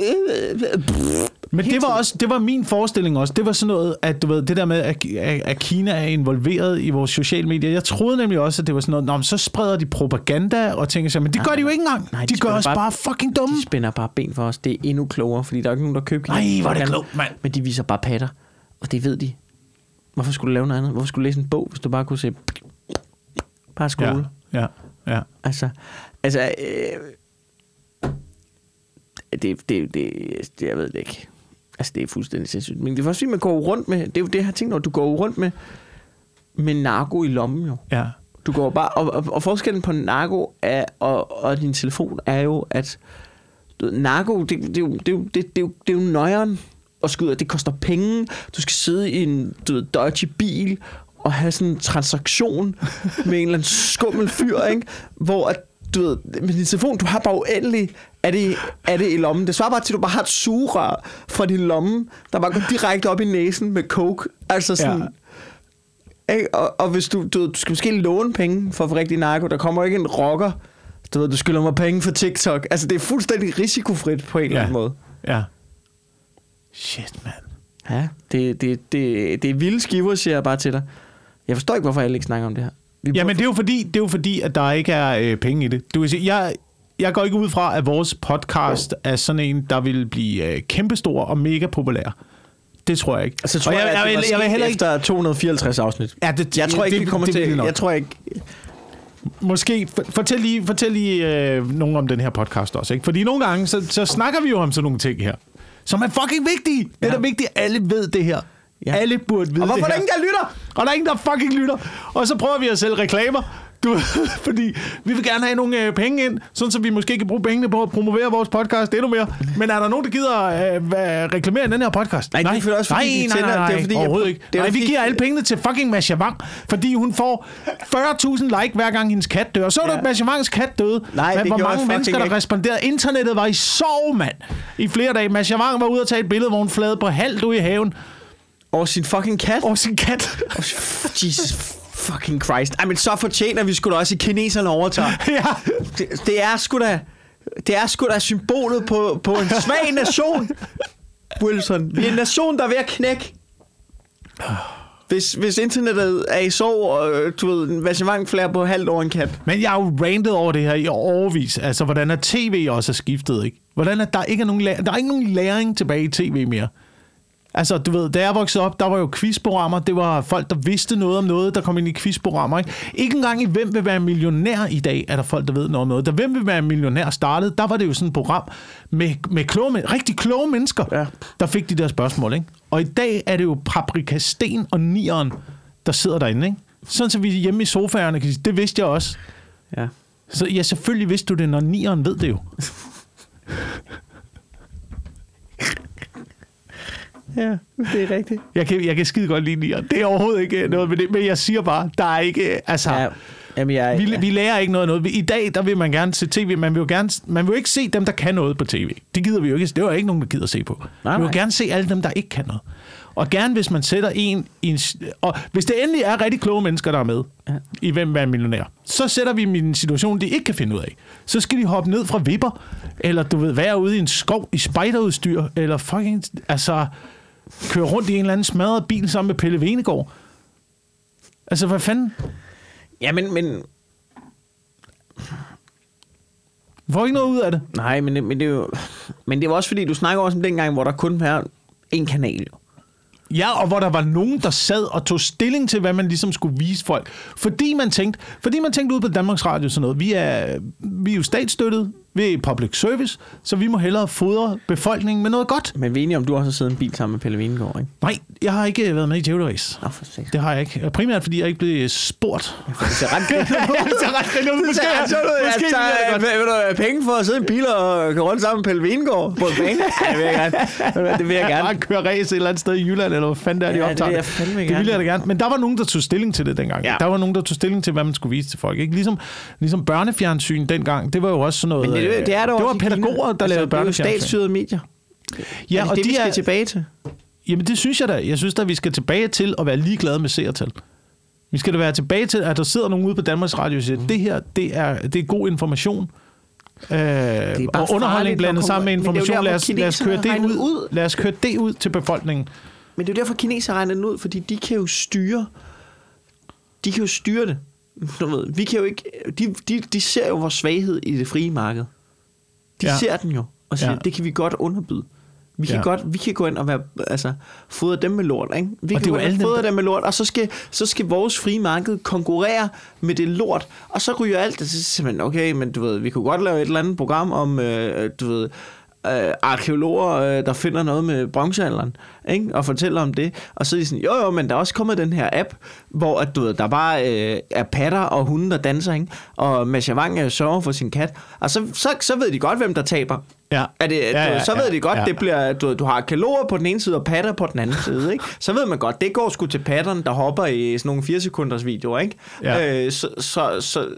Men det var også det var min forestilling også. Det var sådan noget, at du ved, det der med, at, at Kina er involveret i vores sociale medier. Jeg troede nemlig også, at det var sådan noget, Nå, men så spreder de propaganda og tænker sig, men det gør de jo ikke engang. Nej, de, de gør os bare, bare- fucking dumme. De spænder bare ben for os. Det er endnu klogere, fordi der er ikke nogen, der køber Nej, kinesisk hvor er det klogt, mand. Men de viser bare patter, og det ved de. Hvorfor skulle du lave noget andet? Hvorfor skulle du læse en bog, hvis du bare kunne se... Bare skole. Ja, ja, ja. Altså, altså øh, det, det, det, det, jeg ved det ikke. Altså, det er fuldstændig sindssygt. Men det er faktisk fordi, man går rundt med, det er jo det, jeg har tænkt over, du går rundt med, med narko i lommen jo. ja. Du går bare, og, og, og forskellen på narko er, og, og din telefon er jo, at du, ved, narko, det, det, er jo- det, det, det, er jo- det er jo nøjeren at skyde, det koster penge, du skal sidde i en du ved, dodgy bil og have sådan en transaktion med en eller anden skummel fyr, ikke? hvor at, du ved, med din telefon, du har bare uendelig er det, er det i lommen. Det svarer bare til, at du bare har et sugerør fra din lomme, der bare går direkte op i næsen med coke. Altså sådan... Ja. Ja. Ikke? Og, og hvis du, du, du skal måske låne penge for at få rigtig narko, der kommer ikke en rocker, du ved, du skylder mig penge for TikTok. Altså, det er fuldstændig risikofrit på en eller anden måde. Ja. Shit, mand. Ja, det, det, det, det er vilde skiver, siger jeg bare til dig. Jeg forstår ikke, hvorfor alle ikke snakker om det her. Vi Jamen, burde- det er jo fordi, det er jo fordi at der ikke er øh, penge i det. Du kan sige, jeg, jeg går ikke ud fra, at vores podcast er sådan en, der vil blive øh, kæmpestor og mega populær. Det tror jeg ikke. Altså, tror Og jeg, jeg, jeg, vil- jeg vil heller ikke... efter 254 afsnit. Ja, det, Jeg tror ikke, det, vi kommer det, det til... nok. Jeg tror ikke... Måske, for- fortæl lige, fortæl lige øh, nogen om den her podcast også. Ikke? Fordi nogle gange, så, så snakker vi jo om sådan nogle ting her, som er fucking vigtige. Det er Ja. vigtigt, at alle ved det her. Ja. Alle burde vide Og hvorfor er det der her. ingen, der lytter? Og der er ingen, der fucking lytter. Og så prøver vi at sælge reklamer. Du, fordi vi vil gerne have nogle øh, penge ind, sådan så vi måske kan bruge pengene på at promovere vores podcast endnu mere. Men er der nogen, der gider øh, reklamere den her podcast? Nej, det er selvfølgelig også, fordi nej, de nej, tænder- nej, nej, det er fordi, jeg- overhovedet ikke. det er nej, vi giver alle pengene til fucking Masha Wang, fordi hun får 40.000 like hver gang hendes kat dør. Så er Ja. det, at Masha Wangs kat døde. Nej, Men det hvor mange jeg mennesker, der ikke. responderede. Internettet var i sorg, mand. I flere dage. Masha Wang var ude og tage et billede, hvor hun flade på halvt ude i haven Over sin fucking kat? over sin kat. Jesus fucking Christ. Ej, men så fortjener vi sgu da også, at kineserne overtager. ja. Det, det er sgu da... Det er sgu da symbolet på, på en svag nation, Wilson. Vi er en nation, der er ved at knække. Hvis, hvis internettet er i sorg, og øh, du ved, en vachement flere på halvt over en kat. Men jeg har jo rantet over det her i overvis. Altså, hvordan er tv også er skiftet, ikke? Hvordan er der ikke er nogen, læ- der er ikke nogen læring tilbage i tv mere. Altså, du ved, da jeg voksede op, der var jo quizprogrammer. Det var folk, der vidste noget om noget, der kom ind i quizprogrammer. Ikke, ikke engang i Hvem vil være millionær i dag, er der folk, der ved noget om noget. Da Hvem vil være millionær startede, der var det jo sådan et program med, med kloge, rigtig kloge mennesker, Ja. der fik de der spørgsmål. Ikke? Og i dag er det jo Paprika Sten og Nieren, der sidder derinde. Ikke? Sådan så vi hjemme i sofaerne kan sige, det vidste jeg også. Ja. Så ja, selvfølgelig vidste du det, når nieren ved det jo. Ja, det er rigtigt. Jeg kan, jeg kan skide godt lide nieren. Det er overhovedet ikke noget med det, men jeg siger bare, der er ikke, altså... Ja, jamen, jeg, Vi, vi lærer ikke noget noget. I dag, der vil man gerne se tv. Man vil jo gerne, man vil jo ikke se dem, der kan noget på tv. Det gider vi jo ikke. Det er jo ikke nogen, der gider se på. Nej, vi vil nej. gerne se alle dem, der ikke kan noget. Og gerne, hvis man sætter en i en... Og hvis det endelig er rigtig kloge mennesker, der er med Ja. ja. i Hvem er millionær, så sætter vi dem i en situation, de ikke kan finde ud af. Så skal de hoppe ned fra vipper, eller du ved, være ude i en skov i spejderudstyr, eller fucking... Altså, køre rundt i en eller anden smadret bil sammen med Pelle Venegård. Altså, hvad fanden? ja, men, men, Vi får ikke noget ud af det. nej, men, det- men det er jo... Men det var også fordi, du snakker også om dengang, hvor der kun var en kanal. Jo. Ja, og hvor der var nogen, der sad og tog stilling til, hvad man ligesom skulle vise folk. Fordi man tænkte, fordi man tænkte ud på Danmarks Radio sådan noget, vi er, vi er jo statsstøttet, vi er public service, så vi må hellere fodre befolkningen med noget godt. Men vi er enige om, du også har siddet i en bil sammen med Pelle Vingård, ikke? Nej, jeg har ikke været med i Djævle Race. Nå, for seks. Det har jeg ikke. Primært fordi jeg ikke blev spurgt. Det ser ret griner ud. det ser ret griner ud. Det Måske, ser ret sjovt ud. måske Jeg det tager, godt. vil, vil du penge for at sidde i en bil og køre rundt sammen med Pelle Vingård på en bane? Ja, det vil jeg gerne. Ved Det vil jeg Bare gerne. køre race et eller andet sted i Jylland, eller hvad fanden det er, de Ja, det optager. vil jeg fandme det gerne. ville jeg da gerne. Men der var nogen, der tog stilling til det dengang. Ja. Ja. Der var nogen, der tog stilling til, hvad man skulle vise til folk. Ikke? Ligesom, ligesom børnefjernsyn dengang, det var jo også sådan noget... Men det, øh, det er der det var også pædagoger, der lavede Det er jo børnefjernsyn. statsstyrede medier. Ja, er det og det, de vi skal er, tilbage til? Jamen det synes jeg da. Jeg synes da, vi skal tilbage til at være ligeglade med seertal. Vi skal da være tilbage til, at der sidder nogen ude på Danmarks Radio og siger, Mm. det her, det er, det er god information. Øh, og underholdning blandet sammen med det information. der, Lad os, lad os køre det ud. ud. Lad os køre det ud til befolkningen. Men det er jo derfor, kinesere regner den ud, fordi de kan jo styre. De kan jo styre det. Du ved, vi kan jo ikke... De, de, de ser jo vores svaghed i det frie marked. De ja. Ser den jo, og siger, ja. Det kan vi godt underbyde. Vi kan, ja. Godt, vi kan gå ind og være, altså, fodre dem med lort, ikke? Vi Og kan gå ind og dem, fodre der- dem med lort, og så skal, så skal vores frie marked konkurrere med det lort, og så ryger alt det, så siger man, okay, men du ved, vi kunne godt lave et eller andet program om, øh, du ved, øh, arkeologer, øh, der finder noget med bronzealderen, ikke? og fortæller om det. Og så er de sådan, jo jo, men der er også kommet den her app, hvor at, du ved, der bare øh, er patter og hunde, der danser, ikke? og Masha Wang øh, sørger for sin kat. Og så, så, så ved de godt, hvem der taber. Ja. Er det, Ja, du, ja, så ved ja, de godt, ja. det bliver, du, du har kalorer på den ene side og patter på den anden side. Ikke? Så ved man godt, det går sgu til patterne, der hopper i sådan nogle 4 sekunders videoer. Ikke? Ja. Øh, så, så, så,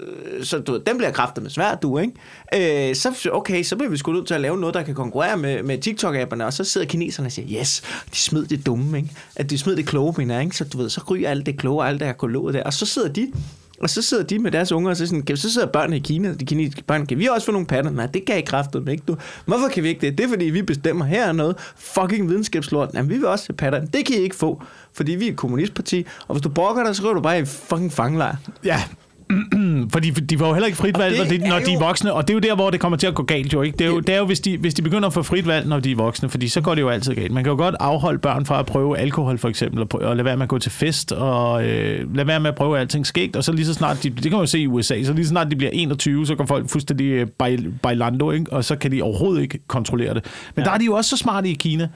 så du, den bliver kraftet med svært, du. Ikke? Øh, så, okay, så bliver vi sgu nødt til at lave noget, der kan konkurrere med, med TikTok-apperne. Og så sidder kineserne og siger, yes, de smed det dumme. Ikke? At de smed det kloge, mener ikke? Så du ved, så ryger alt det kloge, alt det her der. Og så sidder de og så sidder de med deres unger, og så, sådan, kan- så sidder børnene i Kina, de kinesiske børn, kan vi også få nogle patter? Nej, det kan I kræftet ikke, du. Hvorfor kan vi ikke det? Det er fordi, vi bestemmer her er noget fucking videnskabslort. Jamen, vi vil også have patter. Det kan I ikke få, fordi vi er et kommunistparti, og hvis du brokker dig, så ryger du bare i fucking fangelejr. Ja. Fordi de får jo heller ikke frit valg, når de, når er de er jo- voksne. Og det er jo der, hvor det kommer til at gå galt jo, ikke? Det er jo, det er jo hvis, de, hvis de begynder at få frit valg, når de er voksne, fordi så går det jo altid galt. Man kan jo godt afholde børn fra at prøve alkohol, for eksempel, og, og lade være med at gå til fest, og øh, lade være med at prøve alting skægt, og så lige så snart, de, det kan man jo se i USA, så lige så snart de bliver 21, så går folk fuldstændig øh, bail- bailando, ikke? og så kan de overhovedet ikke kontrollere det. Men ja. der er de jo også så smarte i Kina,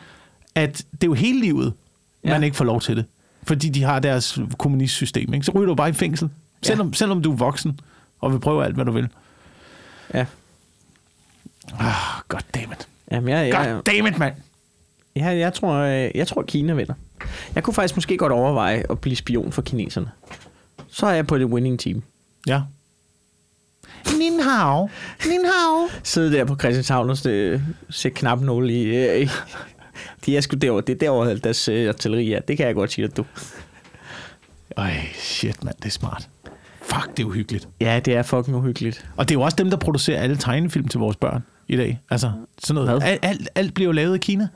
at det er jo hele livet, man Ja. ikke får lov til det. Fordi de har deres kommunistsystem. Ikke? Så ryger du bare i fængsel. Selvom, selvom du er voksen og vil prøve alt, hvad du vil. Ja. Ah, goddammit. Jamen, jeg, jeg, Goddammit, mand. jeg, jeg, tror, øh, jeg tror, Kina vinder. Jeg kunne faktisk måske godt overveje at blive spion for kineserne. Så er jeg på det winning team. Ja. Nin hao. Nin hao. Sidde der på Christianshavn og se, knapnål i... Øh, de er sgu derovre. Det er derovre, deres øh, artilleri er. Det kan jeg godt sige dig, du. Ej, shit, mand. Det er smart. Fuck, det er uhyggeligt. Ja, det er fucking uhyggeligt. Og det er jo også dem, der producerer alle tegnefilm til vores børn i dag. Altså, sådan noget. Alt, alt, alt bliver jo lavet i Kina.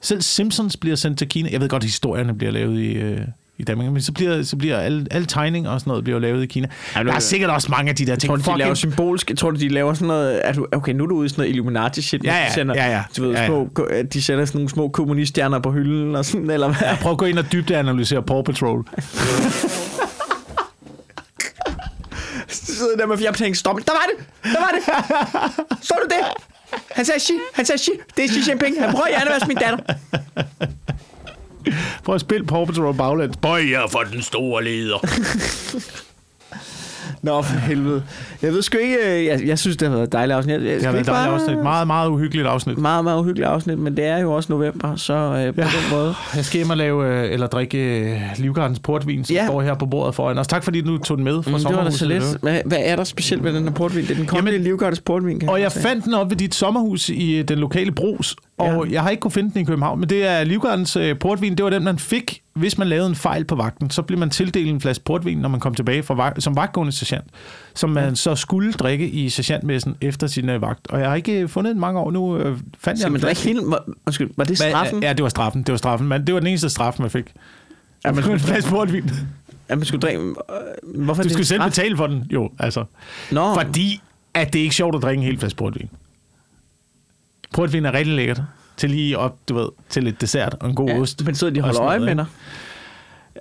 Selv Simpsons bliver sendt til Kina. Jeg ved godt, at historierne bliver lavet i, øh, i Danmark, men så bliver, så bliver alle, alle tegninger og sådan noget bliver lavet i Kina. Ja, der er sikkert også mange af de der ting. Tror du, de Fucking- laver symbolsk? Tror du, de laver sådan noget... Er du, okay, nu er du ude i sådan noget Illuminati-shit. Ja, ja, de sender, ja, ja. Du ved, Ja, ja. små, de sender sådan nogle små kommuniststjerner på hylden og sådan, eller hvad? Ja, prøv at gå ind og dybdeanalysere Paw Patrol. Sidder der med fjernbetjening. Stop. Der var det! Der var det! Så du det? Han sagde Xi. Han sagde Xi. Det er Xi Jinping. Han prøver at være min datter. Prøv at spille Paw Patrol baglæns. Bøjer for den store leder. Nå, for helvede. Jeg ved sgu ikke... øh, Jeg, jeg synes, det har været et dejligt afsnit. Jeg, jeg, Det har været et dejligt afsnit. Meget, meget uhyggeligt afsnit. Meget, meget uhyggeligt afsnit, men det er jo også november, så øh, på Ja. den måde. Jeg skal hjem og lave, øh, eller drikke øh, Livgardens portvin, som Ja. står her på bordet foran os. Tak fordi du tog den med fra Mm, det var da så sommerhuset. lidt. Hvad, hvad er der specielt ved den her portvin? Det er den kongelige Livgardes portvin, kan Og jeg se. fandt den op ved dit sommerhus i den lokale brus, og Ja. jeg har ikke kunne finde den i København, men det er Livgardens øh, portvin. Det var den, man fik, hvis man lavede en fejl på vagten. Så blev man tildelt en flaske portvin, når man kom tilbage fra vagt, som vagtgående sergeant, som man så skulle drikke i sergeantmessen efter sin øh, vagt. Og jeg har ikke øh, fundet den mange år nu. Øh, fandt Så jeg man en flaske. hele... Var, undskyld, var det straffen? Ja, det var straffen. Det var straffen. Men det var den eneste straf, man fik. Ja, man en skulle, flaske portvin. at man skulle drikke... øh, Hvorfor Du skulle en selv straf? betale for den, jo, altså. Nå, Fordi at det er ikke sjovt at drikke en hel flaske portvin. Portvin er rigtig lækkert. Til lige op, du ved, til lidt dessert og en god ja, ost. men så de og holder øje med dig.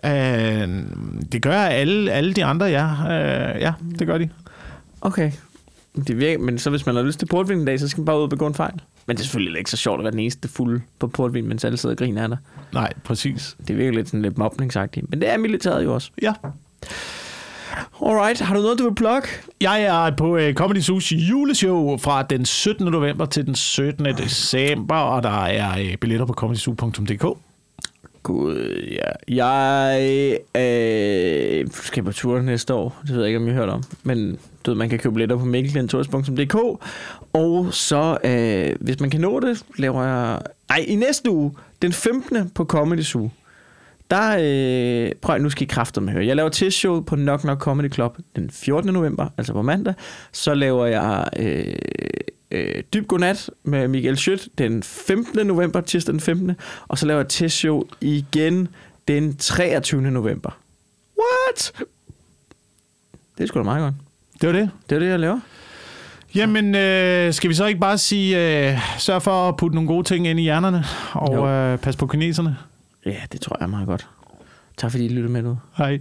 Øh, det gør alle, alle de andre, ja. Øh, ja, det gør de. Okay. Det virker, men så hvis man har lyst til portvin en dag, så skal man bare ud og begå en fejl. Men det er selvfølgelig ikke så sjovt at være den eneste fuld på portvin, mens alle sidder og griner af dig. Nej, præcis. Det virker lidt sådan lidt mobningsagtigt. Men det er militæret jo også. Ja. Alright, har du noget, du vil plukke? Jeg er på uh, Comedy Zoo's juleshow fra den 17. november til den 17. december, og der er uh, billetter på comedyzoo.dk. Gud, ja. Jeg øh, skal på tur næste år. Det ved jeg ikke, om I har hørt om. Men du ved, man kan købe billetter på mikkelklentours.dk. Og så, øh, hvis man kan nå det, laver jeg... Nej, i næste uge, den 15. på Comedy Zoo. Der, øh, prøv nu skal I kræfter med høre. Jeg laver testshow på Knock Knock Comedy Club den 14. november, altså på mandag. Så laver jeg øh, øh, Dyb Godnat med Michael Schødt den 15. november, tirsdag den 15. Og så laver jeg testshow igen den 23. november. What? Det er sgu da meget godt. Det var det. Det er det, jeg laver. Jamen, øh, skal vi så ikke bare sige, øh, sørg for at putte nogle gode ting ind i hjernerne, og Jo. øh, pas på kineserne. Ja, det tror jeg meget godt. Tak fordi I lyttede med nu. Hej.